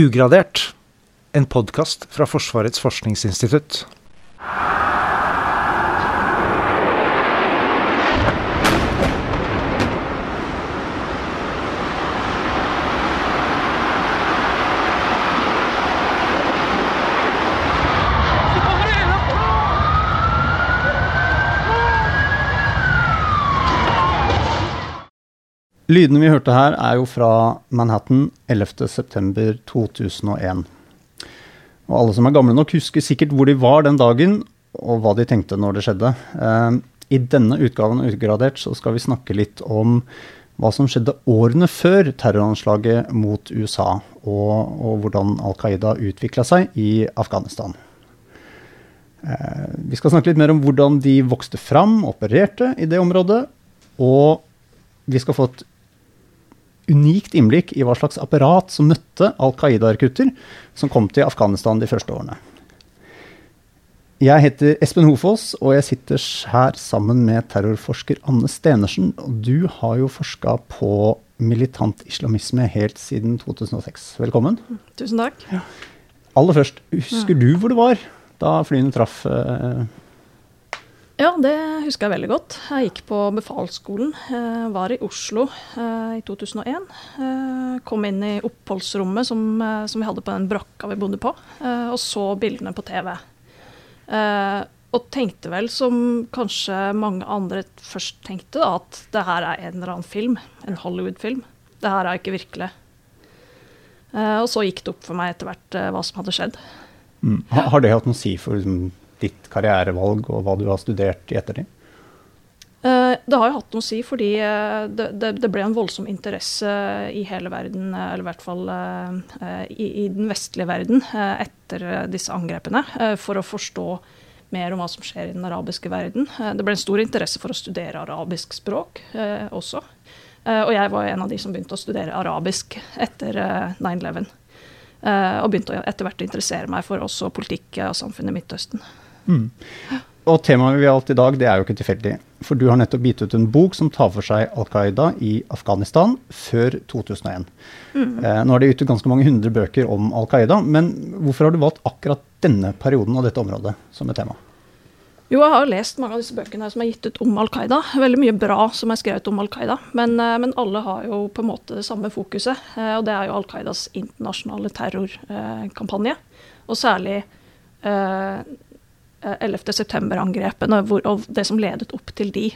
Ugradert, en podkast fra Forsvarets forskningsinstitutt. Lydene vi hørte her, er jo fra Manhattan 11.9.2001. Og alle som er gamle nok, husker sikkert hvor de var den dagen, og hva de tenkte når det skjedde. Eh, I denne utgaven av Utgradert så skal vi snakke litt om hva som skjedde årene før terroranslaget mot USA, og, og hvordan Al Qaida utvikla seg i Afghanistan. Eh, vi skal snakke litt mer om hvordan de vokste fram, opererte i det området. Og vi skal få et unikt innblikk i hva slags apparat som møtte Al Qaida-rekrutter som kom til Afghanistan de første årene. Jeg heter Espen Hofoss, og jeg sitter her sammen med terrorforsker Anne Stenersen. Og du har jo forska på militant islamisme helt siden 2006. Velkommen. Tusen takk. Ja. Aller først, husker du hvor du var da flyene traff eh, ja, det husker jeg veldig godt. Jeg gikk på befalsskolen. Var i Oslo eh, i 2001. Eh, kom inn i oppholdsrommet som, eh, som, vi hadde på den brakka vi bodde på, og så bildene på TV. og tenkte vel, som kanskje mange andre først tenkte, da, at det her er en eller annen film. En Hollywood-film. Det her er ikke virkelig. og så gikk det opp for meg etter hvert hva som hadde skjedd. Mm. Har det hatt noe å si for liksom ditt karrierevalg og hva du har studert i ettertid? Eh, det har jo hatt noe å si, fordi eh, det, det, det, ble en voldsom interesse i hele verden, eh, eller i hvert fall i, i den vestlige verden, etter disse angrepene, for å forstå mer om hva som skjer i den arabiske verden. Det ble en stor interesse for å studere arabisk språk også. Og jeg var en av de som begynte å studere arabisk etter 9-11. Og begynte etter hvert å interessere meg for også politikk og samfunnet i Midtøsten. Mm. Og temaet vi har valgt i dag, det er jo ikke tilfeldig. For du har nettopp gitt ut en bok som tar for seg Al Qaida i Afghanistan før 2001. Mm. Eh, nå er det ute ganske mange hundre bøker om Al Qaida, men hvorfor har du valgt akkurat denne perioden og dette området som et tema? Jo, jeg har lest mange av disse bøkene som er gitt ut om Al Qaida. Veldig mye bra som er skrevet om Al Qaida, men, eh, men, alle har jo på en måte det samme fokuset. Eh, og det er jo Al Qaidas internasjonale terrorkampanje. Og særlig eh, 11.9-angrepene eh, og det som ledet opp til de.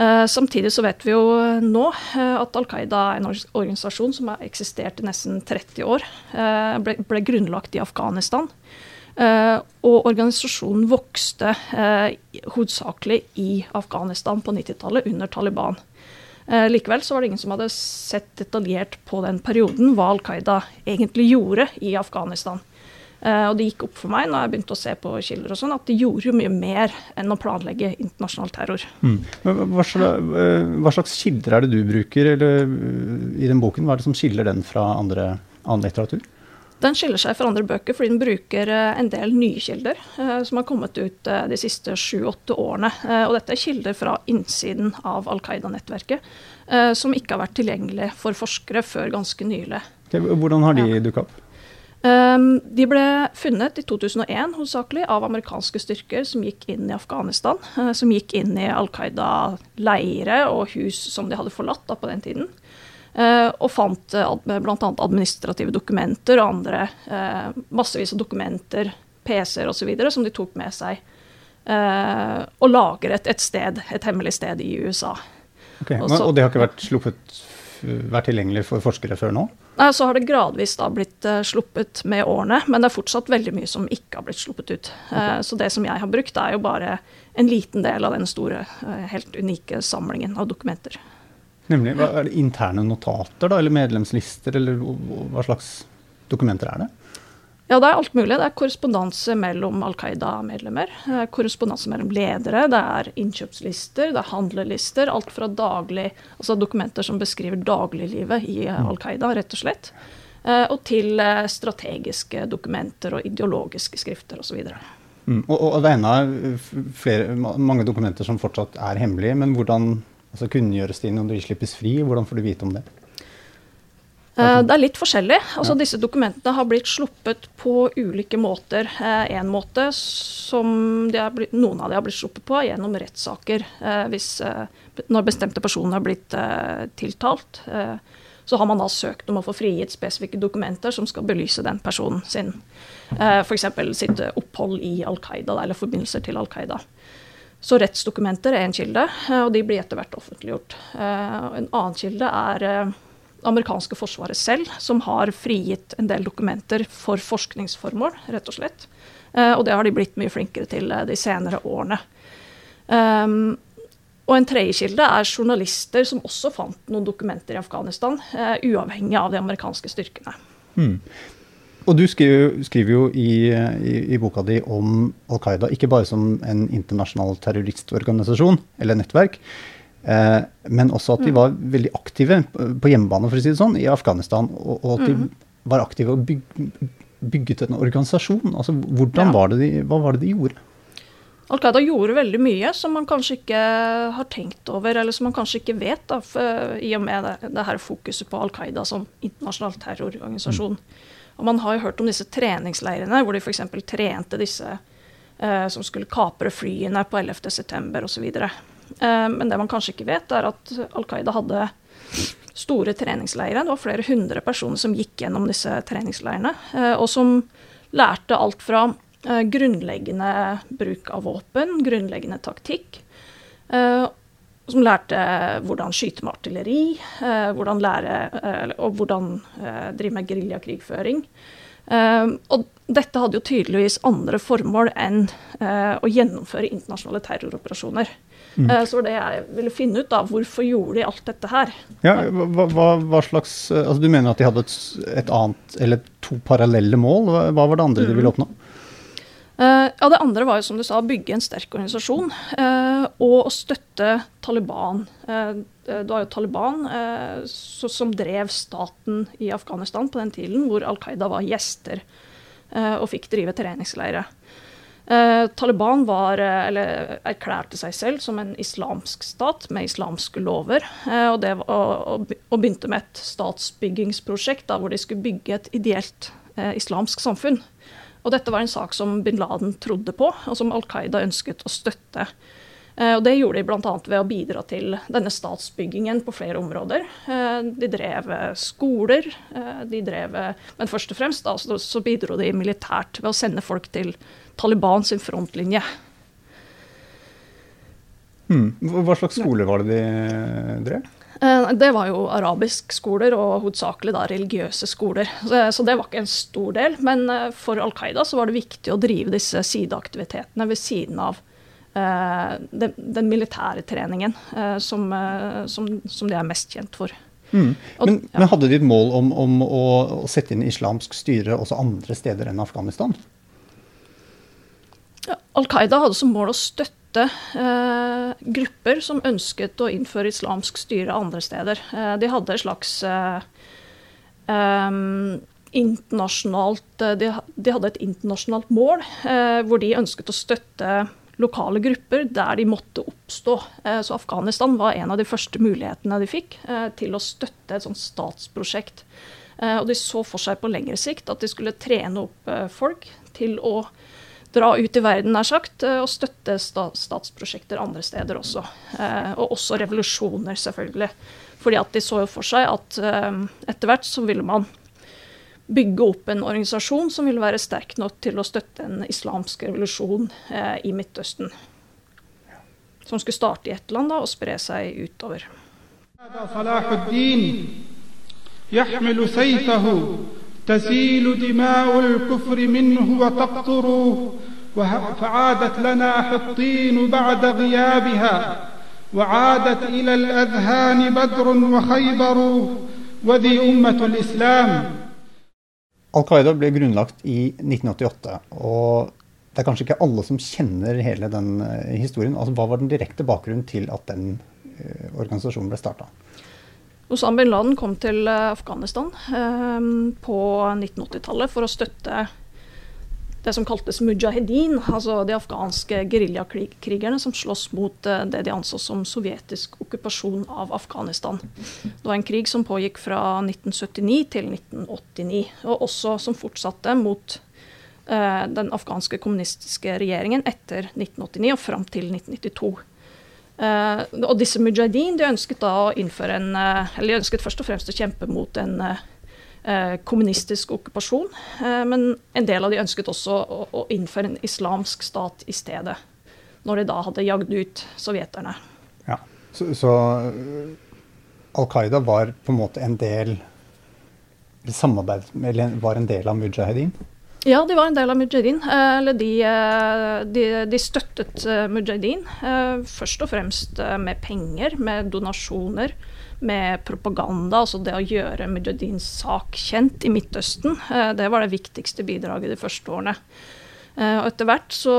Uh, samtidig så vet vi jo nå uh, at Al Qaida er en organisasjon som har eksistert i nesten 30 år. Ble, ble, grunnlagt i Afghanistan. og organisasjonen vokste hovedsakelig i Afghanistan på 90-tallet under Taliban. likevel så var det ingen som hadde sett detaljert på den perioden hva Al Qaida egentlig gjorde i Afghanistan. Uh, og det gikk opp for meg når jeg begynte å se på kilder og sånn, at de gjorde jo mye mer enn å planlegge internasjonal terror. Mm. Hva, slags, eh, hva, slags, kilder er det du bruker eller, i den boken? Hva er det som skiller den fra andre, annen litteratur? Den skiller seg fra andre bøker fordi den bruker en del nye kilder som har kommet ut de siste sju-åtte årene. og dette er kilder fra innsiden av Al Qaida-nettverket som ikke har vært tilgjengelig for forskere før ganske nylig. Okay, hvordan har de ja. dukka opp? Um, de ble funnet i 2001 hovedsakelig av amerikanske styrker som gikk inn i Afghanistan. Uh, som gikk inn i Al Qaida-leire og hus som de hadde forlatt da, på den tiden. Uh, og fant uh, bl.a. administrative dokumenter og andre massevis av dokumenter, PC-er osv. som de tok med seg. Og lagret et sted, et hemmelig sted i USA. Okay. Også, og det har ikke vært sluppet vært tilgjengelig for forskere før nå? Nei, Så har det gradvis da blitt uh, sluppet med årene, men det er fortsatt veldig mye som ikke har blitt sluppet ut. Eh, okay. Så det som jeg har brukt, er jo bare en liten del av den store, uh, helt unike samlingen av dokumenter. Nemlig, Er det interne notater da, eller medlemslister, eller hva slags dokumenter er det? Ja, det er alt mulig. Det er korrespondanse mellom Al Qaida-medlemmer. Korrespondanse mellom ledere, det er innkjøpslister, det er handlelister. Alt fra daglig, altså dokumenter som beskriver dagliglivet i mm. Al Qaida, rett og slett. Eh, og til eh, strategiske dokumenter og ideologiske skrifter osv. Mm. Og, og det er ennå mange dokumenter som fortsatt er hemmelige. Men hvordan altså kunngjøres inn når de slippes fri? Hvordan får du vite om det? Eh, det er litt forskjellig. Altså. Disse dokumentene har blitt sluppet på ulike måter. Eh, en måte som blitt, noen av de har blitt sluppet på, gjennom rettssaker. Eh, når bestemte personer har blitt tiltalt, så har man da søkt om å få frigitt spesifikke dokumenter som skal belyse den personen sin. F.eks. sitt opphold i Al Qaida eller forbindelser til Al Qaida. Så rettsdokumenter er en kilde, og de blir etter hvert offentliggjort. En annen kilde er amerikanske forsvaret selv, som har frigitt en del dokumenter for forskningsformål, rett og slett. Uh, og det har de blitt mye flinkere til uh, de senere årene. Um, og en tredje kilde er journalister som også fant noen dokumenter i Afghanistan, uh, uavhengig av de amerikanske styrkene. Mm. Og du skriver, skriver jo i, i, i, boka di om Al Qaida ikke bare som en internasjonal terroristorganisasjon eller nettverk, Eh, men også at de mm. var veldig aktive på hjemmebane for å si det sånn, i Afghanistan. Og, og at de mm. var aktive og byg, bygget en organisasjon. Altså, hvordan ja. var det de, Hva var det de gjorde? Al Qaida gjorde veldig mye som man kanskje ikke har tenkt over, eller som man kanskje ikke vet, da, for, i og med det, det, her fokuset på Al Qaida som internasjonal terrororganisasjon. Mm. Og Man har jo hørt om disse treningsleirene, hvor de f.eks. trente disse eh, som skulle kapre flyene på 11.9. osv. Eh, men det man kanskje ikke vet, er at Al Qaida hadde store treningsleirer. Det var flere hundre personer som gikk gjennom disse treningsleirene, eh, og som lærte alt fra eh, grunnleggende bruk av våpen, grunnleggende taktikk, som lærte hvordan skyte med artilleri, hvordan lære, og hvordan drive med geriljakrigføring. Og dette hadde jo tydeligvis andre formål enn å gjennomføre internasjonale terroroperasjoner. Mm. Så var det jeg ville finne ut, da, hvorfor gjorde de alt dette her? Ja, hva, hva, hva slags, eh, altså Du mener at de hadde et, et, annet, eller to parallelle mål? Hva, var det andre mm. de ville oppnå? Uh, ja, Det andre var jo som du sa, å bygge en sterk organisasjon og å støtte Taliban. Det var jo Taliban som drev staten i Afghanistan på den tiden, hvor Al Qaida var gjester og fikk drive treningsleirer. Eh, Taliban var, eh, eller erklærte seg selv som en islamsk stat med islamske lover. Eh, og, det, og, og, begynte med et statsbyggingsprosjekt da, hvor de skulle bygge et ideelt eh, islamsk samfunn. Og dette var en sak som bin Laden trodde på, og som Al Qaida ønsket å støtte. Eh, og Det gjorde de bl.a. ved å bidra til denne statsbyggingen på flere områder. Eh, de drev skoler, de drev, men først og fremst da, så bidro de militært ved å sende folk til Taliban sin frontlinje. Hmm. Hva slags skoler var det de drev? Eh, det var jo arabisk skoler, og hovedsakelig da religiøse skoler. Så det var ikke en stor del. Men eh, for Al Qaida så var det viktig å drive disse sideaktivitetene ved siden av eh, den, den militære treningen, som, som, som, de er mest kjent for. Mm. Men, men, hadde de et mål om, om å, sette inn islamsk styre også andre steder enn Afghanistan? Al Qaida hadde som mål å støtte eh, grupper som ønsket å innføre islamsk styre andre steder. Eh, de hadde et slags eh, internasjonalt eh, de, de, hadde et internasjonalt mål eh, hvor de ønsket å støtte lokale grupper der de måtte oppstå. Eh, så Afghanistan var en av de første mulighetene de fikk til å støtte et sånt statsprosjekt. Og de så for seg på lengre sikt at de skulle trene opp folk til å dra ut i verden, nær sagt, eh, og støtte statsprosjekter andre steder også. Eh, og også revolusjoner, selvfølgelig. Fordi at de så for seg at eh, etter hvert så ville man bygge opp en organisasjon som ville være sterk nok til å støtte en islamsk revolusjon i Midtøsten. Som skulle starte i ett land da, og spre seg utover. يحمل سيفه تسيل دماء الكفر منه وتقطر فعادت لنا حطين بعد غيابها وعادت إلى الأذهان بدر وخيبر وذي أمة الإسلام Al Qaida ble grunnlagt i 1988, og det er kanskje ikke alle som kjenner hele den eh, historien. Altså, hva var den direkte bakgrunnen til at den uh, organisasjonen ble starta? Osama bin Laden kom til eh, Afghanistan uh, på 1980-tallet for å støtte det som kaltes mujahedin, altså de afghanske geriljakrigerne som slåss mot uh, det de anså som sovjetisk okkupasjon av Afghanistan. Det var en krig som pågikk fra 1979 til 1989, og også som fortsatte mot eh, den afghanske kommunistiske regjeringen etter 1989 og fram til 1992. Eh, og disse mujahedin de ønsket å innføre en, eller de ønsket først og fremst å kjempe mot en Eh, kommunistisk okkupasjon. Eh, men en del av de ønsket også å, å, innføre en islamsk stat i stedet. Når de da hadde jagd ut sovjeterne. Ja, Så, så eh, Al Qaida var på en måte en del samarbeid, eller var en del av mujahedin? Ja, de var en del av mujahedin. Eller de, de, de støttet mujahedin. Først og fremst med penger, med donasjoner med propaganda, altså det å gjøre Mujahedins sak kjent i Midtøsten. Eh, det var det viktigste bidraget de første årene. Eh, og etter hvert så,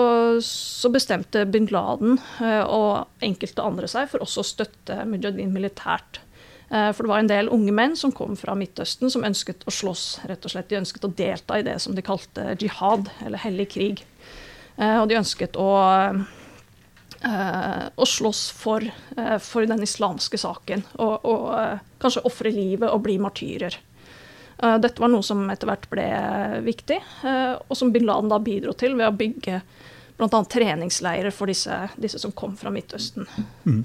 så, bestemte bin Laden eh, og enkelte andre seg for også å støtte Mujahedin militært. For det var en del unge menn som kom fra Midtøsten som ønsket å slåss. rett og slett. De ønsket å delta i det som de kalte jihad, eller hellig krig. Og de ønsket å eh, å slåss for, eh, for, den islamske saken. Og, og eh, kanskje ofre livet og bli martyrer. Eh, dette var noe som etter hvert ble viktig, eh, og som bin Laden da bidro til ved å bygge bl.a. treningsleirer for disse, disse, som kom fra Midtøsten. Mm.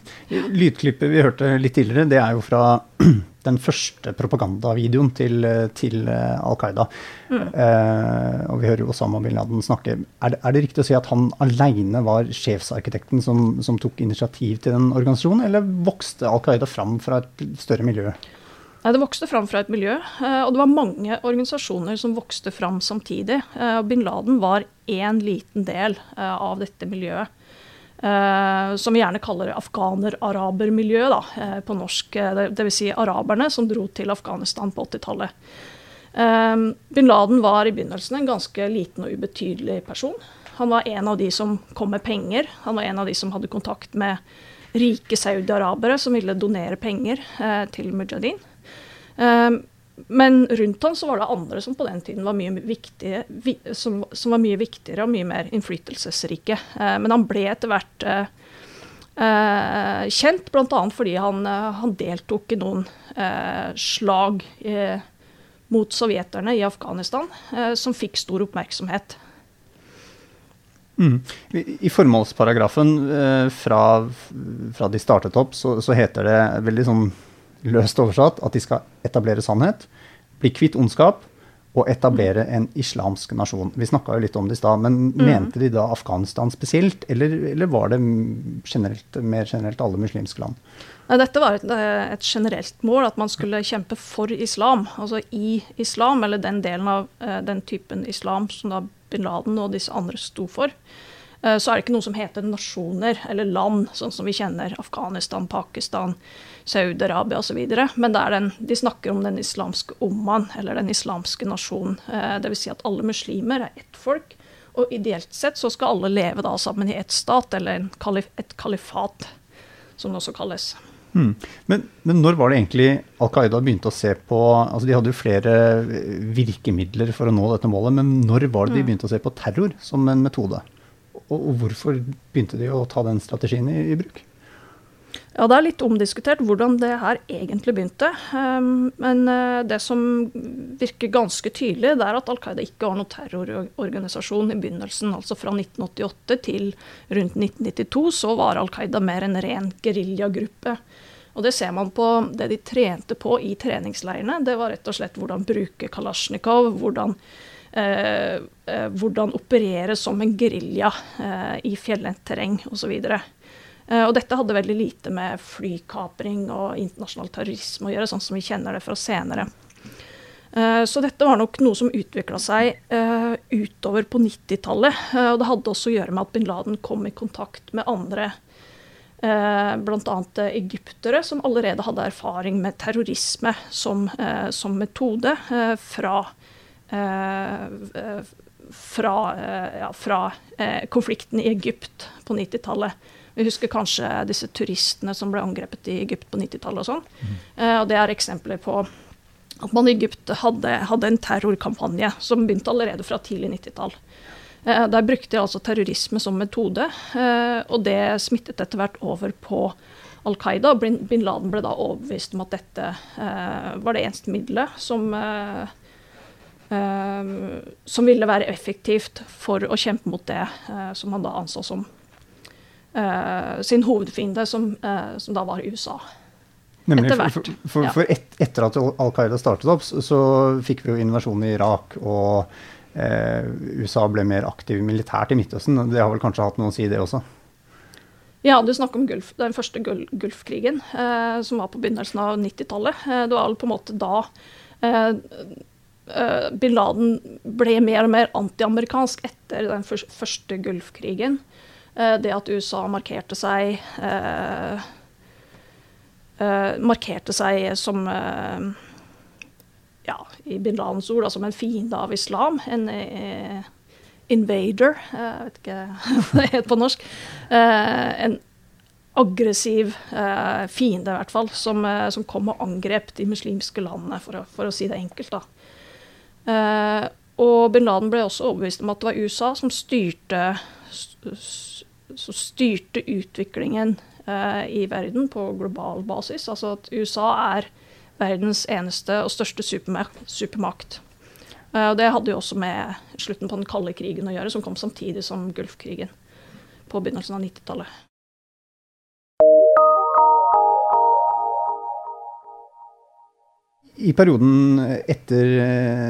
Lydklippet vi hørte litt tidligere, det er jo fra den første propagandavideoen til, til eh, Al Qaida. Mm. Eh, og vi hører jo Osama bin Laden snakke. Er det, er det riktig å si at han aleine var sjefsarkitekten som, som, tok initiativ til den organisasjonen, eller vokste Al Qaida fram fra et større miljø? Nei, Det vokste fram fra et miljø, eh, og det var mange organisasjoner som vokste fram samtidig. og bin Laden var én liten del av dette miljøet. Uh, som vi gjerne kaller afghaner-araber-miljøet uh, på norsk. Det Dvs. Si araberne som dro til Afghanistan på 80-tallet. Uh, bin Laden var i begynnelsen en ganske liten og ubetydelig person. Han var en av de som kom med penger. Han var en av de som hadde kontakt med rike saudi-arabere som ville donere penger til Mujahedin. Men rundt han så var det andre som på den tiden var mye, viktige, som, som var mye viktigere og mye mer innflytelsesrike. Eh, men han ble etter hvert eh, eh kjent, bl.a. fordi han, eh, han, deltok i noen eh, slag eh, mot sovjeterne i Afghanistan som fikk stor oppmerksomhet. Mm. I formålsparagrafen fra, fra, de startet opp, så, så heter det veldig sånn løst oversatt, at de skal etablere sannhet, bli kvitt ondskap og etablere en islamsk nasjon. Vi snakka jo litt om det i stad, men mm. mente de da Afghanistan spesielt, eller, eller var det generelt, mer generelt alle muslimske land? Dette var et, et, generelt mål, at man skulle kjempe for islam. Altså i islam, eller den delen av uh, den typen islam som da bin Laden og disse andre sto for. Uh, så er det ikke noe som heter nasjoner eller land, sånn som vi kjenner Afghanistan, Pakistan, Saudi-Arabia osv. Men den, de snakker om den islamske Oman, eller den islamske nasjonen. Eh, Dvs. Si at alle muslimer er ett folk. Og ideelt sett så skal alle leve da sammen i ett stat, eller kalif et kalifat, som det også kalles. Hmm. Men, men, når var det egentlig Al Qaida begynte å se på altså De hadde jo flere virkemidler for å nå dette målet, men når var det de hmm. begynte å se på terror som en metode? Og, og hvorfor begynte de å ta den strategien i, i bruk? Ja, Det er litt omdiskutert hvordan det her egentlig begynte. Um, men uh, det som virker ganske tydelig, det er at Al Qaida ikke var noen terrororganisasjon i begynnelsen. Altså fra 1988 til rundt 1992 så var Al Qaida mer en ren geriljagruppe. Og det ser man på det de trente på i treningsleirene. Det var rett og slett hvordan bruke Kalasjnikov, hvordan, eh, eh, hvordan operere som en gerilja eh, i fjellendt terreng osv. Eh, og dette hadde veldig lite med flykapring og internasjonal terrorisme å gjøre, sånn som vi kjenner det fra senere. Eh, så dette var nok noe som utvikla seg uh, utover på 90-tallet. Uh, og det hadde også å gjøre med at bin Laden kom i kontakt med andre, bl.a. egyptere, som allerede hadde erfaring med terrorisme som, som metode fra, fra, ja, fra konflikten i Egypt på 90-tallet. Vi husker kanskje disse turistene som ble angrepet i Egypt på 90-tallet og sånn. Mm. Eh, og det er eksempler på at man i Egypt hadde, hadde en terrorkampanje som begynte allerede fra tidlig 90-tall. Eh, der brukte de altså terrorisme som metode, eh, og det smittet etter hvert over på Al Qaida. Bin Laden ble da overbevist om at dette eh, var det eneste middelet som, som ville være effektivt for å kjempe mot det som han da anså som sin hovedfiende, som, som da var USA. Nemlig, etter hvert. For, for, for et, etter at Al Qaida startet opp, så, fikk vi jo invasjonen i Irak, og eh, USA ble mer aktiv militært i Midtøsten. Det har vel kanskje hatt noe å si, det også? Ja, du snakker om Gulf, den første Gulfkrigen, eh, som var på begynnelsen av 90-tallet. Eh, det var på en måte da eh, eh, bin Laden ble mer og mer antiamerikansk etter den første Gulfkrigen. Eh, det at USA markerte seg markerte seg som ja, i bin Ladens ord, som en fiende av islam. En eh, invader, eh, jeg vet ikke hva det heter på norsk. Eh, en aggressiv eh, fiende, i hvert fall, som, eh, som, kom og angrep de muslimske landene, for å, for å si det enkelt. da. Eh, og bin Laden ble også overbevist om at det var USA som styrte, som styrte utviklingen i verden på global basis. Altså at USA er verdens eneste og største supermakt. Uh, og det hadde jo også med slutten på den kalde krigen å gjøre, som kom samtidig som Gulfkrigen på begynnelsen av 90-tallet. I perioden etter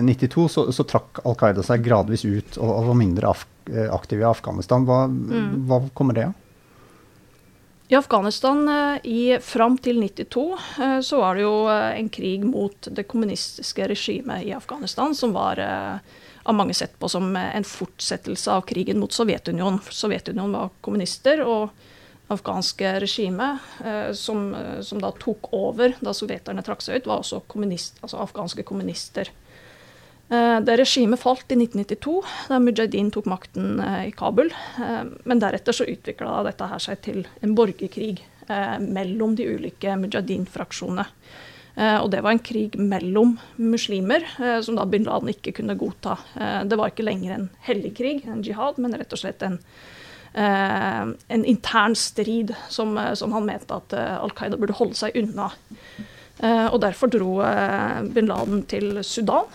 92 eh, så, så trakk Al Qaida seg gradvis ut og, og var mindre af, eh, aktiv i Afghanistan. Hva, mm. hva kommer det av? I Afghanistan eh, i, fram til 92 eh, så var det jo en krig mot det kommunistiske regimet i Afghanistan, som var av mange sett på som en fortsettelse av krigen mot Sovjetunionen. Sovjetunionen var kommunister, og afghanske regimet som, som, da tok over da sovjeterne trakk seg ut, var også kommunist, altså afghanske kommunister. Eh, det regimet falt i 1992, da Mujahedin tok makten eh, i Kabul. Eh, men deretter så utvikla dette her seg til en borgerkrig mellom de ulike Mujahedin-fraksjonene. Og det var en krig mellom muslimer, som da bin Laden ikke kunne godta. Det var ikke lenger en hellig krig, en jihad, men rett og slett en, en intern strid som, som han mente at Al Qaida burde holde seg unna. Og derfor dro bin Laden til Sudan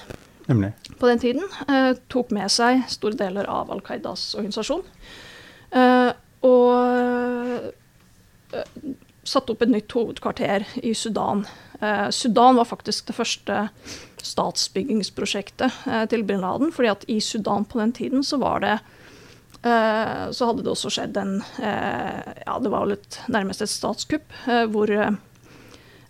Nemlig. på den tiden. Eh, tok med seg store deler av Al Qaidas organisasjon. Eh, og eh, satte opp et nytt hovedkvarter i Sudan. Eh, Sudan var faktisk det første statsbyggingsprosjektet eh, til bin Laden. fordi at i Sudan på den tiden så var det eh, så hadde det også skjedd en Ja, det var vel et, nærmest et statskupp hvor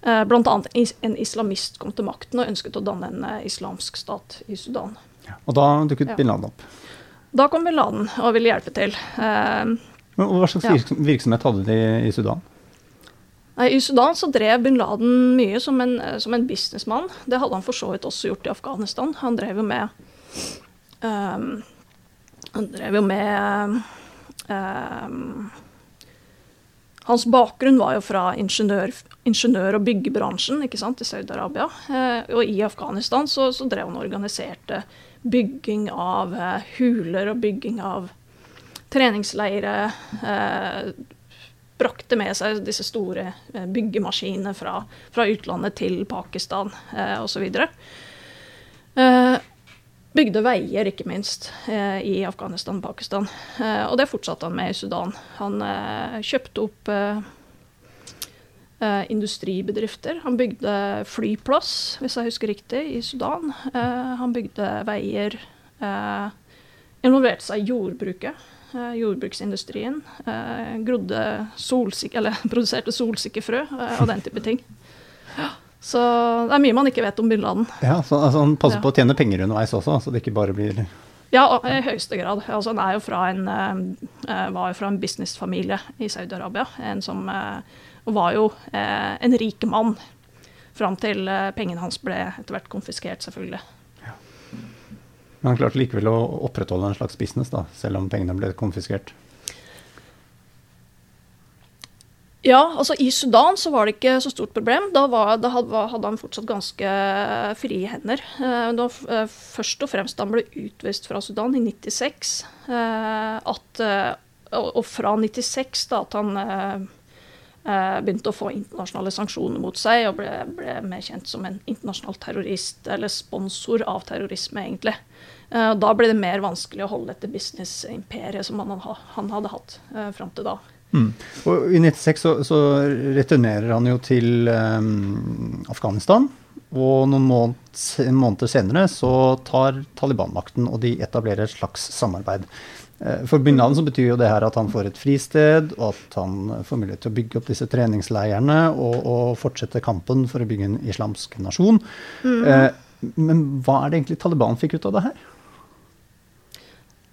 Eh, Bl.a. en islamist kom til makten og ønsket å danne en eh, islamsk stat i Sudan. Ja, og da dukket ja. bin Laden opp? Da kom bin Laden og ville hjelpe til. Men hva slags ja. virksomhet hadde de i Sudan? I Sudan så drev bin Laden mye som en, som en businessmann. Det hadde han for så vidt også gjort i Afghanistan. Han drev jo med um, Han drev jo med um, hans bakgrunn var jo fra ingeniør, ingeniør og byggebransjen ikke sant, i Saudi-Arabia. Eh, og i Afghanistan så, så, drev han og organiserte bygging av eh, huler og bygging av treningsleire. Eh, brakte med seg disse store eh, byggemaskinene fra, fra, utlandet til Pakistan eh, osv. Eh, Bygde veier, ikke minst, eh, i Afghanistan og Pakistan. Eh, og det fortsatte han med i Sudan. Han eh, kjøpte opp industribedrifter. Han bygde flyplass, hvis jeg husker riktig, i Sudan. han bygde veier. involverte seg i jordbruket. jordbruksindustrien. grodde solsik eller produserte solsikkefrø og den type ting. Ja. Så det er mye man ikke vet om bin Laden. Ja, så altså, Han passer ja. på å tjene penger underveis også, så det ikke bare blir Ja, i høyeste grad. Altså, han er jo fra en, uh, var jo fra en businessfamilie i Saudi-Arabia. En som var jo en rik mann fram til pengene hans ble etter hvert konfiskert, selvfølgelig. Ja. Men han klarte likevel å opprettholde en slags business, da, selv om pengene ble konfiskert? Ja, altså i Sudan så var det ikke så stort problem. Da, var, da hadde, han fortsatt ganske frie hender. Eh, var eh, først og fremst da han ble utvist fra Sudan i 96, eh, at, og fra 96 da at han begynte å få internasjonale sanksjoner mot seg og ble, ble mer kjent som en internasjonal terrorist, eller sponsor av terrorisme, egentlig. Da ble det mer vanskelig å holde dette businessimperiet som han, han hadde hatt fram til da. Mm. Og I 96 så, så, returnerer han jo til um, Afghanistan. Og noen måneder, måneder senere så tar Taliban makten, og de etablerer et slags samarbeid. Eh, for bin Laden så betyr jo det her at han får et fristed, og at han får mulighet til å bygge opp disse treningsleirene og, og fortsette kampen for å bygge en islamsk nasjon. Mm. Eh, men hva er det egentlig Taliban fikk ut av det her?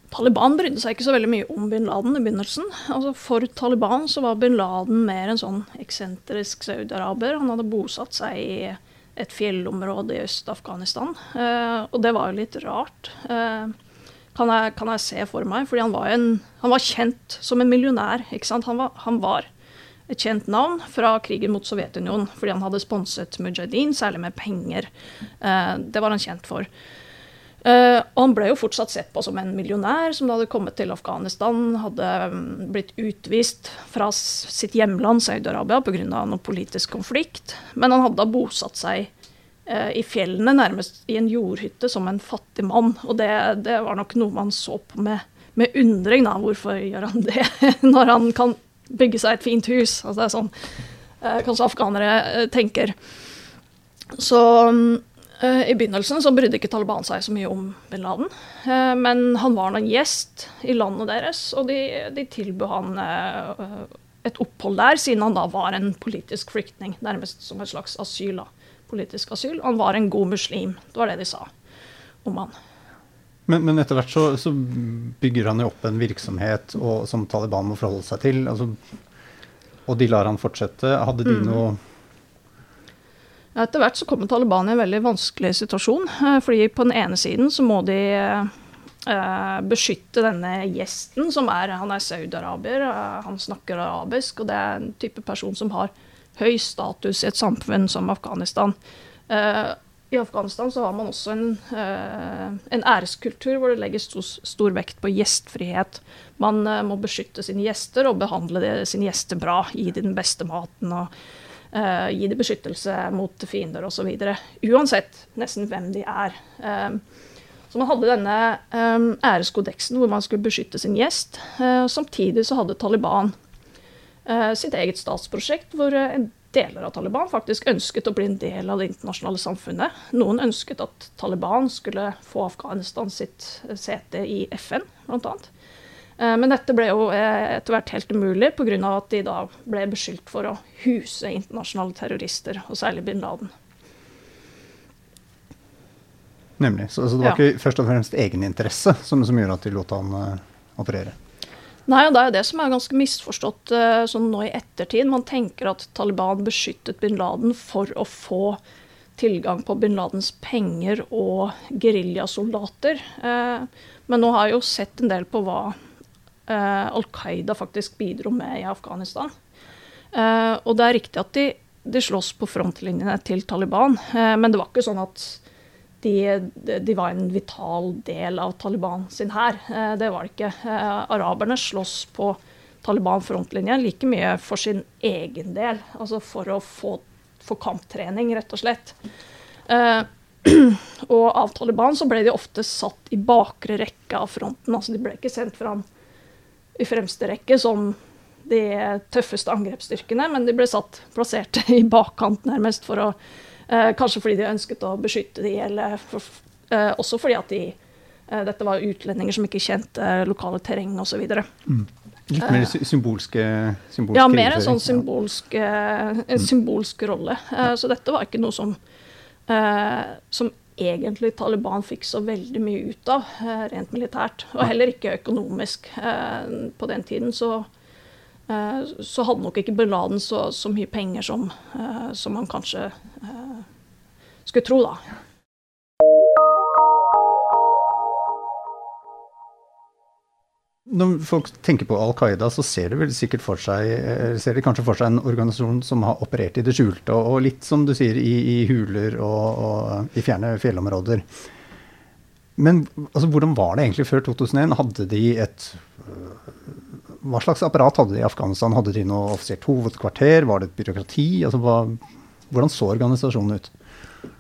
Taliban brydde seg ikke så veldig mye om bin Laden i begynnelsen. Altså For Taliban så var bin Laden mer en sånn eksentrisk saudiaraber. Han hadde bosatt seg i et fjellområde i Øst-Afghanistan. Eh, og det var jo litt rart, eh, kan, jeg, kan, jeg, se for meg. Fordi han var, en, han var kjent som en millionær. ikke sant? Han var, han var, et kjent navn fra krigen mot Sovjetunionen fordi han hadde sponset Mujahedin, særlig med penger. Eh, det var han kjent for. Uh, og han ble jo fortsatt sett på som en millionær som da hadde kommet til Afghanistan, hadde um, blitt utvist fra sitt hjemland Saudi-Arabia pga. noe politisk konflikt. Men han hadde bosatt seg uh, i fjellene, nærmest i en jordhytte, som en fattig mann. Og det, det var nok noe man så på med, med undring. Da. Hvorfor gjør han det, når han kan bygge seg et fint hus? Altså, det er sånn uh, kanskje afghanere tenker. Så um, I begynnelsen så brydde ikke Taliban seg så mye om bin Laden. Eh, men han var nå gjest i landet deres, og de, de tilbød han eh, et opphold der, siden han da var en politisk flyktning. Nærmest som et slags asyl. da. Politisk asyl. Han var en god muslim. Det var det de sa om han. Men, men etter hvert så, så, bygger han jo opp en virksomhet og, som Taliban må forholde seg til. Altså, og de lar han fortsette. Hadde de mm. noe etter hvert så kommer Taliban i en veldig vanskelig situasjon. Eh, fordi på den ene siden så må de eh, beskytte denne gjesten, som er Han er saudiaraber, eh, han snakker arabisk, og det er en type person som har høy status i et samfunn som Afghanistan. I Afghanistan så har man også en, en æreskultur hvor det legges stor, stor, vekt på gjestfrihet. Man må beskytte sine gjester og behandle sine gjester bra, gi dem den beste maten. og Uh, gi dem beskyttelse mot fiender osv. Uansett nesten hvem de er. Um, så man hadde denne um, æreskodeksen hvor man skulle beskytte sin gjest. Uh, samtidig så hadde Taliban sitt eget statsprosjekt hvor deler av Taliban faktisk ønsket å bli en del av det internasjonale samfunnet. Noen ønsket at Taliban skulle få Afghanistan sitt sete i FN, blant annet. Eh, men dette ble jo eh, etter hvert helt umulig pga. at de da ble beskyldt for å huse internasjonale terrorister, og særlig bin Laden. Nemlig. Så, så det var ja. ikke først og fremst egeninteresse som, som gjorde at de lot han uh, operere? Nei, og det er det som er ganske misforstått uh, sånn nå i ettertid. Man tenker at Taliban beskyttet bin Laden for å få tilgang på bin Ladens penger og geriljasoldater. Uh, men nå har jeg jo sett en del på hva Al Qaida faktisk bidro med i Afghanistan. Uh, og det er riktig at de, de slåss på frontlinjene til Taliban, uh, men det var ikke sånn at de, de, var en vital del av Taliban sin hær. det var det ikke. araberne slåss på Taliban-frontlinjen like mye for sin egen del, altså for å få, få kamptrening, rett og slett. og av Taliban så ble de ofte satt i bakre rekke av fronten. altså De ble ikke sendt fram i fremste rekke som de tøffeste angrepsstyrkene, men de ble satt plassert i bakkant nærmest for å eh, Kanskje fordi de ønsket å beskytte de, eller for, eh, også fordi at de eh, dette var utlendinger som ikke kjente lokale terreng osv. Mm. Litt mer eh, symbolske, symbolske Ja, mer en sånn symbolsk, en mm. symbolsk rolle. Eh, så dette var ikke noe som, eh, som egentlig Taliban fikk så veldig mye ut av, eh, rent militært. Og heller ikke økonomisk. Eh, på den tiden så, eh, så hadde nok ikke bin Laden så, så, mye penger som, som man kanskje skulle tro, da. Når folk tenker på Al Qaida, så ser de vel sikkert for seg eh, ser de kanskje for seg en organisasjon som har operert i det skjulte, og, litt som du sier, i, i huler og, og, i fjerne fjellområder. Men altså, hvordan var det egentlig før 2001? Hadde de et øh, Hva slags apparat hadde de i Afghanistan? Hadde de noe offisielt hovedkvarter? Var det et byråkrati? Altså, hva, hvordan så organisasjonen ut?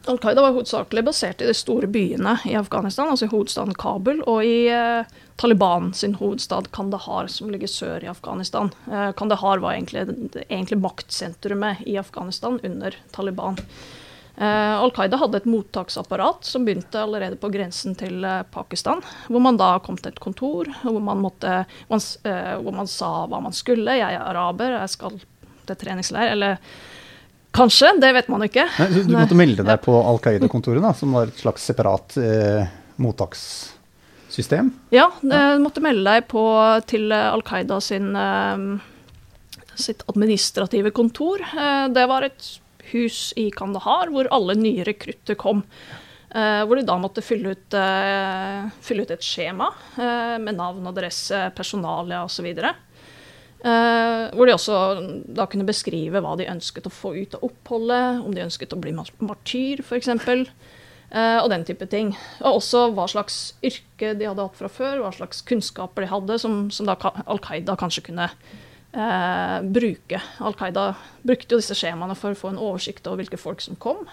Al Qaida var hovedsakelig basert i de store byene i Afghanistan, altså i hovedstaden Kabul, og i eh, Taliban sin hovedstad Kandahar, som ligger sør i Afghanistan. Eh, Kandahar var egentlig, egentlig maktsentrumet i Afghanistan under Taliban. Eh, Al Qaida hadde et mottaksapparat som begynte allerede på grensen til eh, Pakistan. Hvor man da kom til et kontor hvor man, måtte, man, eh, hvor man sa hva man skulle. Jeg er araber, jeg skal til treningsleir. eller Kanskje, det vet man ikke. Nei, du, du måtte melde deg på Al Qaida-kontoret, som var et slags separat eh, mottakssystem? Ja, du måtte melde deg på til Al Qaida sin, eh, sitt administrative kontor. Eh, det var et hus i Kandahar hvor alle nye rekrutter kom. Eh, hvor de da måtte fylle ut, eh, fylle ut et skjema eh, med navn, adresse, personalia osv. Uh, hvor de også da kunne beskrive hva de ønsket å få ut av oppholdet, om de ønsket å bli martyr f.eks. Uh, og den type ting. Og også hva slags yrke de hadde hatt fra før, hva slags kunnskaper de hadde, som, som da Al Qaida kanskje kunne uh, bruke. Al Qaida brukte jo disse skjemaene for å få en oversikt over hvilke folk som kom.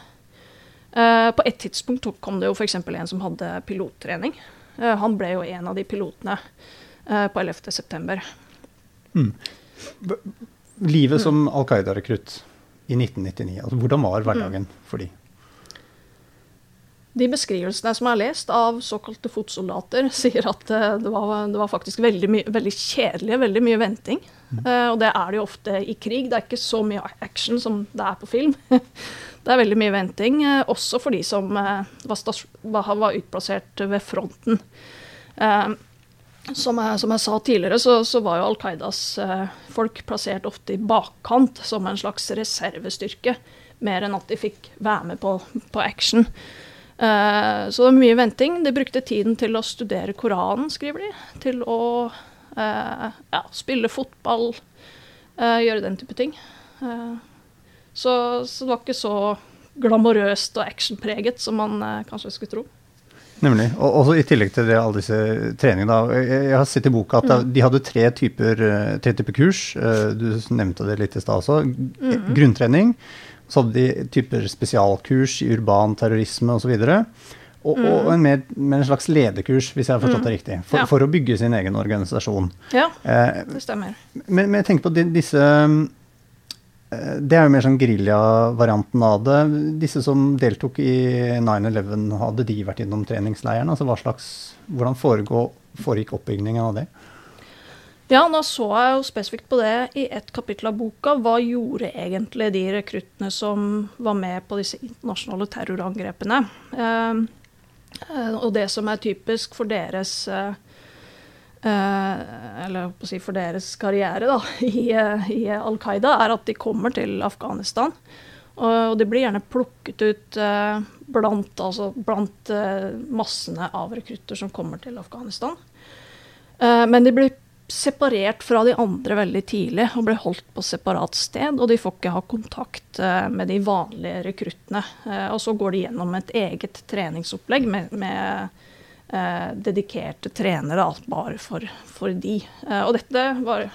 Uh, på et tidspunkt kom det jo f.eks. en som hadde pilottrening. han ble jo en av de pilotene på 11.9. Mm. Livet som Al Qaida-rekrutt i 1999, altså hvordan var hverdagen mm. for de? De beskrivelsene som jeg har lest av såkalte fotsoldater, sier at eh, det var, det var faktisk veldig, my, veldig kjedelig, veldig mye venting. Mm. Uh, og det er det jo ofte i krig. Det er ikke så mye action som det er på film. det er veldig mye venting, uh, også for de som uh, var, var, utplassert ved fronten. Som jeg, som jeg, sa tidligere, så, så var jo Al Qaidas eh, folk plassert ofte i bakkant som en slags reservestyrke, mer enn at de fikk være med på, på action. Eh, så det var mye venting. De brukte tiden til å studere Koranen, skriver de. Til å eh, ja, spille fotball, eh, gjøre den type ting. Eh, så, så, det var ikke så glamorøst og actionpreget som man eh, kanskje skulle tro. Nemlig. Og også I tillegg til det, alle disse treningene. Jeg har sett i boka at mm. de hadde tre typer, eh, tre typer, kurs. Eh, du nevnte det litt i stad også. Mm. Grunntrening. Så hadde de typer spesialkurs i urban terrorisme osv. Og, og, mm. og en med, med, en slags lederkurs, hvis jeg har forstått det mm. riktig. For, ja. for, å bygge sin egen organisasjon. Ja, eh, det stemmer. Men, men jeg tenker på disse det er jo mer sånn geriljavarianten av det. Disse som deltok i 9-11, hadde de vært innom treningsleiren? Altså hva slags, hvordan foregå, foregikk oppbyggingen av det? Ja, nå så jeg jo spesifikt på det i et kapittel av boka. Hva gjorde egentlig de rekruttene som var med på disse internasjonale terrorangrepene? Eh, eh og det som er typisk for deres eh, Eh, eller si for deres karriere da, i, i Al Qaida, er at de kommer til Afghanistan. Og de blir gjerne plukket ut eh, blant, altså, blant eh, massene av rekrutter som kommer til Afghanistan. men de blir separert fra de andre veldig tidlig og blir holdt på separat sted. Og de får ikke ha kontakt med de vanlige rekruttene. og så går de gjennom et eget treningsopplegg med, med eh, dedikerte trenere alt bare for, for de. Eh, og dette var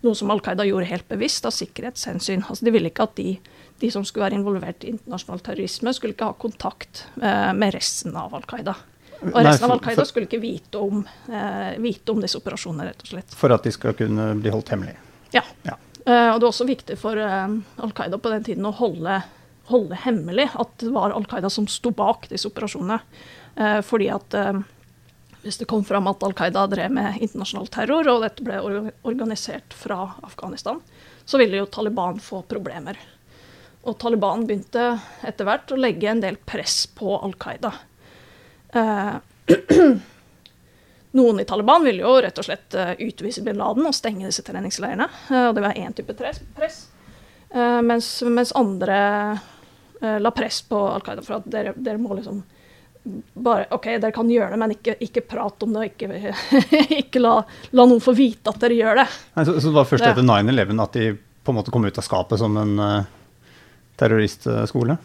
noe som Al Qaida gjorde helt bevisst av sikkerhetshensyn. Altså, de ville ikke at de, de, som skulle være involvert i internasjonal terrorisme, skulle ikke ha kontakt eh, med resten av Al Qaida. Og resten av Al Qaida skulle ikke vite om, eh, vite om, disse operasjonene, rett og slett. For at de skal kunne bli holdt hemmelig? Ja. ja. Eh, og det var også viktig for uh, Al Qaida på den tiden å holde, holde hemmelig at det var Al Qaida som sto bak disse operasjonene. Fordi at hvis det kom fram at Al Qaida drev med internasjonal terror, og dette ble organisert fra Afghanistan, så ville jo Taliban få problemer. Og Taliban begynte etter hvert å legge en del press på Al Qaida. Eh, noen i Taliban ville jo rett og slett uh, utvise bin Laden og stenge disse treningsleirene. Uh, og det var én type press. Eh, mens, mens, andre la press på Al Qaida for at dere, dere må liksom bare OK, dere kan gjøre det, men ikke, ikke prat om det, ikke, ikke la, la, noen få vite at dere gjør det. Nei, så, så, det var først etter 9-11 at de på en måte kom ut av skapet som en uh, terroristskole?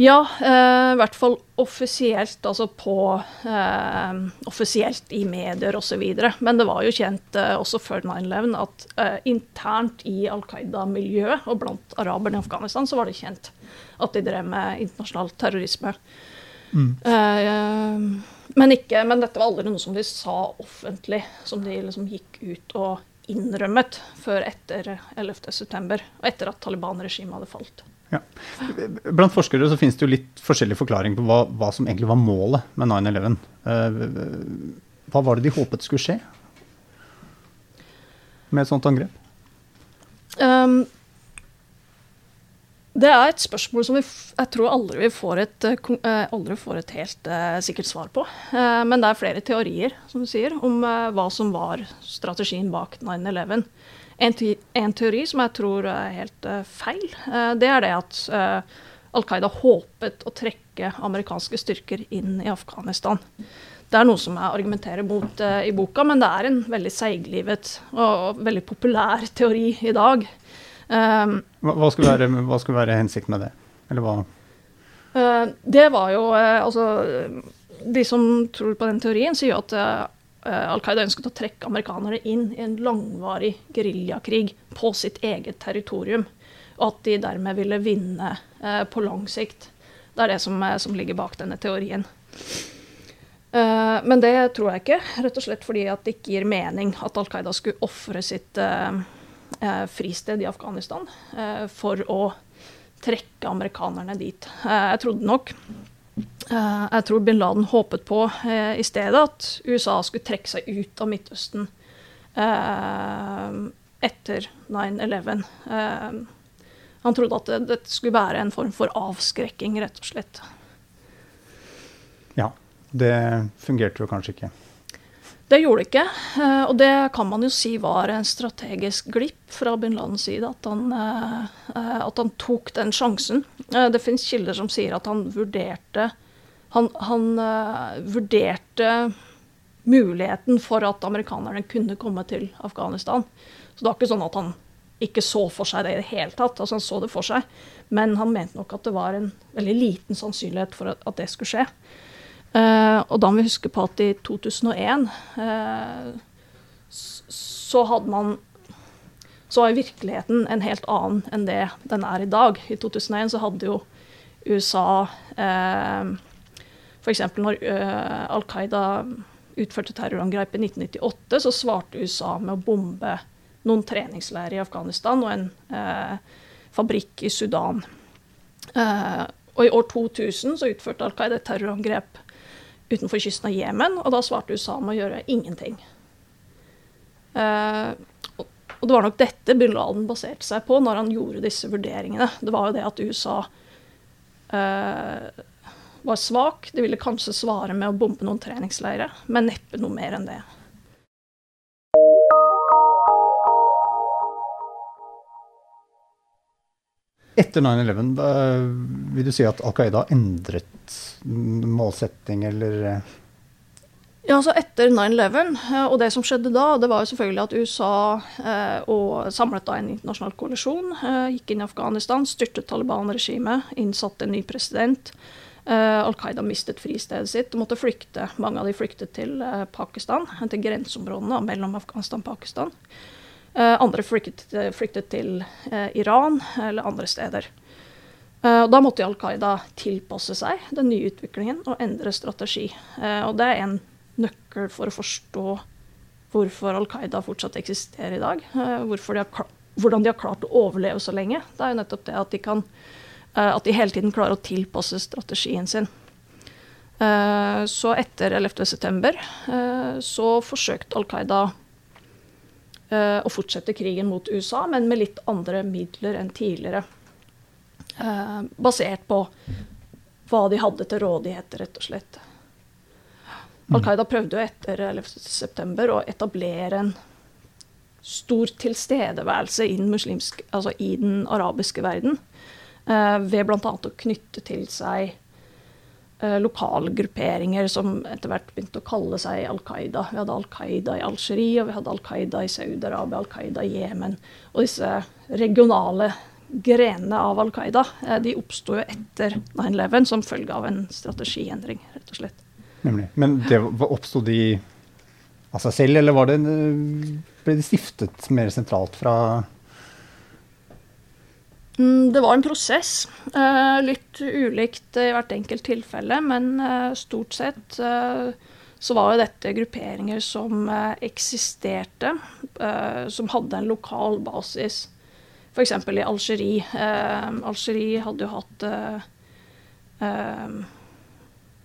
Ja, uh, i hvert fall offisielt, altså på uh, Offisielt i medier osv. Men det var jo kjent også før 9-11 at internt i Al Qaida-miljøet og blant araberne i Afghanistan så var det kjent at de drev med internasjonal terrorisme. Mm. Uh, men, ikke, men dette var aldri noe som de sa offentlig, som de liksom gikk ut og innrømmet før etter 11.9. og etter at Taliban-regimet hadde falt. Ja. Blant forskere så finnes det jo litt forskjellig forklaring på hva, hva som egentlig var målet med 9-11. Uh, hva var det de håpet skulle skje med et sånt angrep? Um, det er et spørsmål som vi, jeg tror aldri vi får et, eh, aldri får et helt uh, sikkert svar på. Uh, men det er flere teorier som du sier, om uh, hva som var strategien bak 9-11. En, en, teori som jeg tror er helt feil, det er det at Al Qaida håpet å trekke amerikanske styrker inn i Afghanistan. Det er noe som jeg argumenterer mot i boka, men det er en veldig seiglivet og veldig populær teori i dag. Um, hva, skulle være, hva, skulle være, hensikten med det? Eller hva? det var jo Altså, de som tror på den teorien, sier at uh, Al Qaida ønsket å trekke amerikanere inn i en langvarig geriljakrig på sitt eget territorium. Og at de dermed ville vinne eh, på lang sikt. Det er det som, eh, som ligger bak denne teorien. Uh, men det tror jeg ikke, rett og slett fordi at det ikke gir mening at Al Qaida skulle ofre sitt uh, uh, fristed i Afghanistan for å trekke amerikanerne dit. jeg trodde nok Eh, jeg tror bin Laden håpet på eh, i stedet at USA skulle trekke seg ut av Midtøsten eh, etter 9-11. han trodde at dette det, skulle være en form for avskrekking, rett og slett. Ja. Det fungerte jo kanskje ikke. Det gjorde det ikke, og det kan man jo si var en strategisk glipp fra bin Ladens side. At han, at han tok den sjansen. Det finnes kilder som sier at han vurderte han, han vurderte muligheten for at amerikanerne kunne komme til Afghanistan. Så det var ikke sånn at han ikke så for seg det i det hele tatt. Altså Han så det for seg, men han mente nok at det var en veldig liten sannsynlighet for at det skulle skje. Uh, og da må vi huske på at i 2001 uh, eh, så hadde man Så var virkeligheten en helt annen enn det den er i dag. I 2001 så hadde jo USA eh, F.eks. når eh, Al Qaida utførte terrorangrep i 1998, så svarte USA med å bombe noen treningsleirer i Afghanistan og en eh, fabrikk i Sudan. Eh, og i år 2000 så utførte Al Qaida et terrorangrep utenfor kysten av Jemen, og da svarte USA med å gjøre ingenting. Uh, og det var nok dette bin Laden baserte seg på når han gjorde disse vurderingene. Det var jo det at USA uh, var svak. De ville kanskje svare med å bombe noen treningsleirer, men neppe noe mer enn det. Etter 9-11, vil du si at Al Qaida endret målsetting, eller? Ja, altså Etter 9-11, eh, og det som skjedde da, det var jo selvfølgelig at USA eh, og samlet da en internasjonal koalisjon eh, gikk inn i Afghanistan, styrtet Taliban-regimet, innsatte en ny president. Al Qaida mistet fristedet sitt og måtte flykte. Mange av de flyktet til Pakistan, til grenseområdene mellom Afghanistan og Pakistan. Uh, andre flyktet, flyktet til Iran eller andre steder. og Da måtte Al Qaida tilpasse seg den nye utviklingen og endre strategi. og Det er en nøkkel for å forstå hvorfor Al Qaida fortsatt eksisterer i dag. De har, hvordan de har klart å overleve så lenge. Det er jo nettopp det at de kan Eh, at de hele tiden klarer å tilpasse strategien sin. Eh, så etter 11.9. Eh, så forsøkte Al Qaida å fortsette krigen mot USA, men med litt andre midler enn tidligere. Basert på hva de hadde til rådighet, rett og slett. Al Qaida prøvde jo etter 11.9. å etablere en stor tilstedeværelse i den, muslimske, altså i den arabiske verden. Uh, ved bl.a. å knytte til seg eh, lokale grupperinger som etter hvert begynte å kalle seg Al Qaida. Vi hadde Al Qaida i Algerie, og vi hadde Al Qaida i Saudi-Arabia, Al Qaida i Jemen. Og disse regionale grenene av Al Qaida eh, de oppsto jo etter 9-11 som følge av en strategiendring, rett og slett. Nemlig. Men det oppsto de av seg selv, eller det, ble de stiftet mer sentralt fra det var en prosess. Eh, litt ulikt i hvert enkelt tilfelle, men eh, stort sett eh, så var jo dette grupperinger som eksisterte, som hadde en lokal basis. F.eks. i Algerie. Algerie hadde jo hatt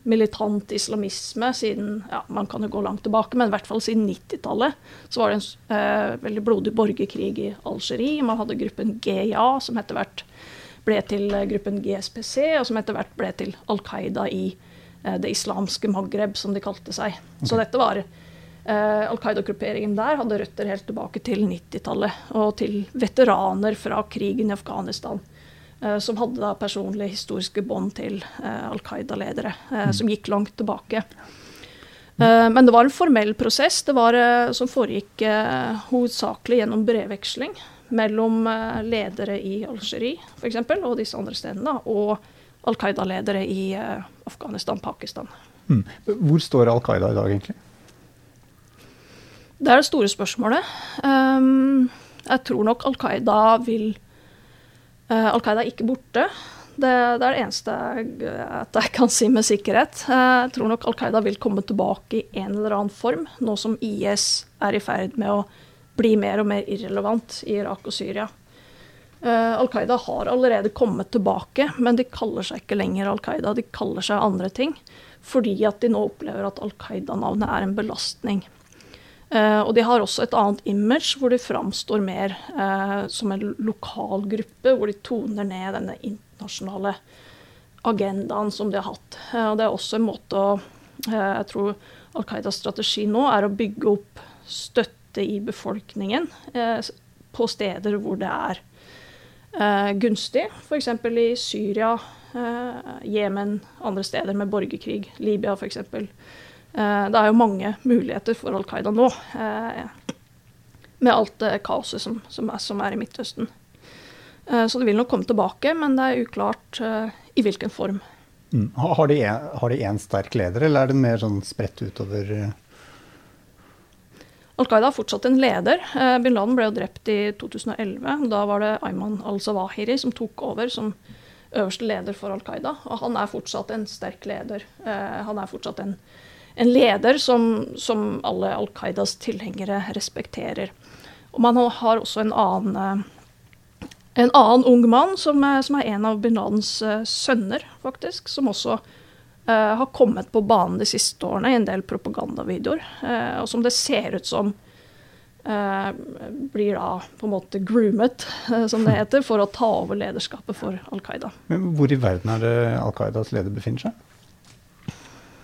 militant islamisme siden ja, Man kan jo gå langt tilbake, men i hvert fall siden 90-tallet så var det en eh, veldig blodig borgerkrig i Algerie. Man hadde gruppen GIA, som etter hvert ble til eh, gruppen GSPC, og som etter hvert ble til Al Qaida i eh, det islamske Maghreb, som de kalte seg. Okay. Så dette var eh, Al Qaida-grupperingen der hadde røtter helt tilbake til 90-tallet, og til veteraner fra krigen i Afghanistan. Eh, som hadde da personlige historiske bånd til eh, Al Qaida-ledere, eh, mm. som gikk langt tilbake. Men det var en formell prosess det var, som foregikk hovedsakelig gjennom brevveksling mellom ledere i Algerie f.eks. og disse andre stedene, og Al Qaida-ledere i Afghanistan, Pakistan. Mm. Hvor står Al Qaida i dag, egentlig? Det er det store spørsmålet. Um, jeg tror nok Al Qaida vil Al Qaida er ikke borte. Det, det, er det eneste jeg, jeg, kan si med sikkerhet. Uh, jeg tror nok Al Qaida vil komme tilbake i en eller annen form, nå som IS er i ferd med å bli mer og mer irrelevant i Irak og Syria. Uh, Al Qaida har allerede kommet tilbake, men de kaller seg ikke lenger Al Qaida. De kaller seg andre ting, fordi at de nå opplever at Al Qaida-navnet er en belastning. Uh, og de har også et annet image, hvor de framstår mer uh, som en lokal gruppe, hvor de toner ned denne internasjonale agendaen som de har hatt. Uh, og det er også en måte å Jeg tror Al Qaidas strategi nå er å bygge opp støtte i befolkningen på steder hvor det er gunstig, f.eks. i Syria, Jemen, andre steder med borgerkrig, Libya f.eks. Eh, det er jo mange muligheter for Al Qaida nå, eh, med alt det kaoset som, som, er, som i Midtøsten. Eh, så det vil nok komme tilbake, men det er uklart i hvilken form. Mm. Har de en sterk leder, eller er den mer sånn spredt utover Al Qaida har fortsatt en leder. Bin Laden ble jo drept i 2011. Da var det Ayman al-Zawahiri som tok over som øverste leder for Al Qaida. Og han er fortsatt en sterk leder. Han er fortsatt en en leder som, som alle Al Qaidas tilhengere respekterer. Og man har også en annen, eh, en annen ung mann, som er, som er, en av bin Ladens uh, sønner, faktisk, som også uh, har kommet på banen de siste årene i en del propagandavideoer, uh, og som det ser ut som blir da på en måte groomet, som det heter, for å ta over lederskapet for Al Qaida. Men hvor i verden er det Al Qaidas leder befinner seg?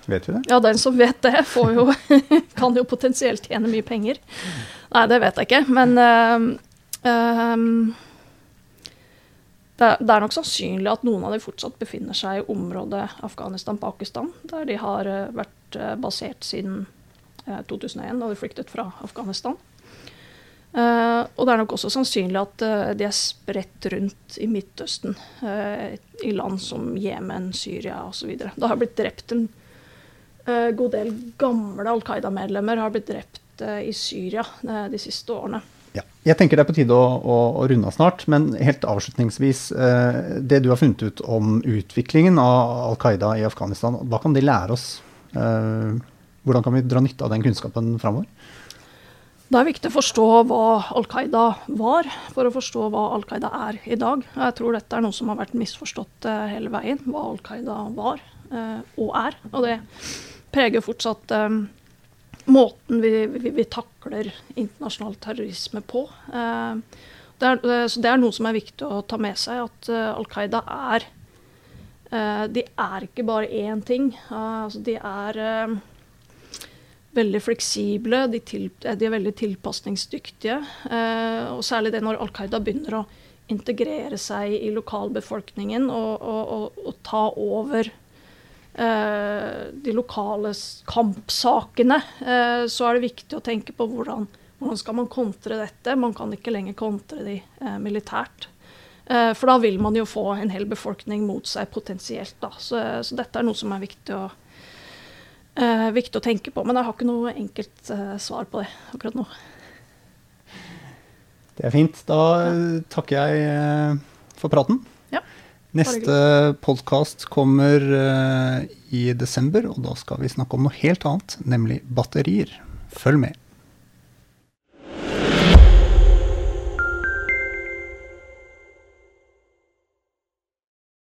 Vet vi det? Ja, den som vet det, jo, kan jo potensielt tjene mye penger. Nei, det vet jeg ikke. Men uh, um, det, er, nok sannsynlig at noen av dem fortsatt befinner seg i området Afghanistan-Pakistan, der de har uh, vært uh, basert siden 2001, da de flyktet fra Afghanistan. Uh, og det er nok også sannsynlig at uh, de er spredt rundt i Midtøsten, uh, i land som Jemen, Syria osv. Det har blitt drept en uh, god del gamle Al Qaida-medlemmer har blitt drept uh, i Syria uh, de siste årene. Ja. Jeg tenker det er på tide å, å, å runde av snart, men helt avslutningsvis. det du har funnet ut om utviklingen av Al Qaida i Afghanistan, hva kan de lære oss? hvordan kan vi dra nytte av den kunnskapen framover? Det er viktig å forstå hva Al Qaida var, for å forstå hva Al Qaida er i dag. Jeg tror dette er noe som har vært misforstått hele veien, hva Al Qaida var og er. Og det preger fortsatt um, måten vi, vi, vi, takler internasjonal terrorisme på. Uh, det, er, så det er noe som er viktig å ta med seg, at Al Qaida er De er ikke bare én ting. Altså de er veldig fleksible, de, til, de, er veldig tilpasningsdyktige. og særlig det når Al Qaida begynner å integrere seg i lokalbefolkningen og, og, og, og ta over eh, de lokale kampsakene, eh, så er det viktig å tenke på hvordan, hvordan skal man kontre dette. Man kan ikke lenger kontre de eh, militært. Eh, for da vil man jo få en hel befolkning mot seg potensielt. Da. Så, så dette er noe som er viktig å, eh, viktig å tenke på. Men jeg har ikke noe enkelt svar på det akkurat nå. Det er fint. Da takker jeg for praten. Neste podkast kommer uh, i desember, og da skal vi snakke om noe helt annet, nemlig batterier. Følg med.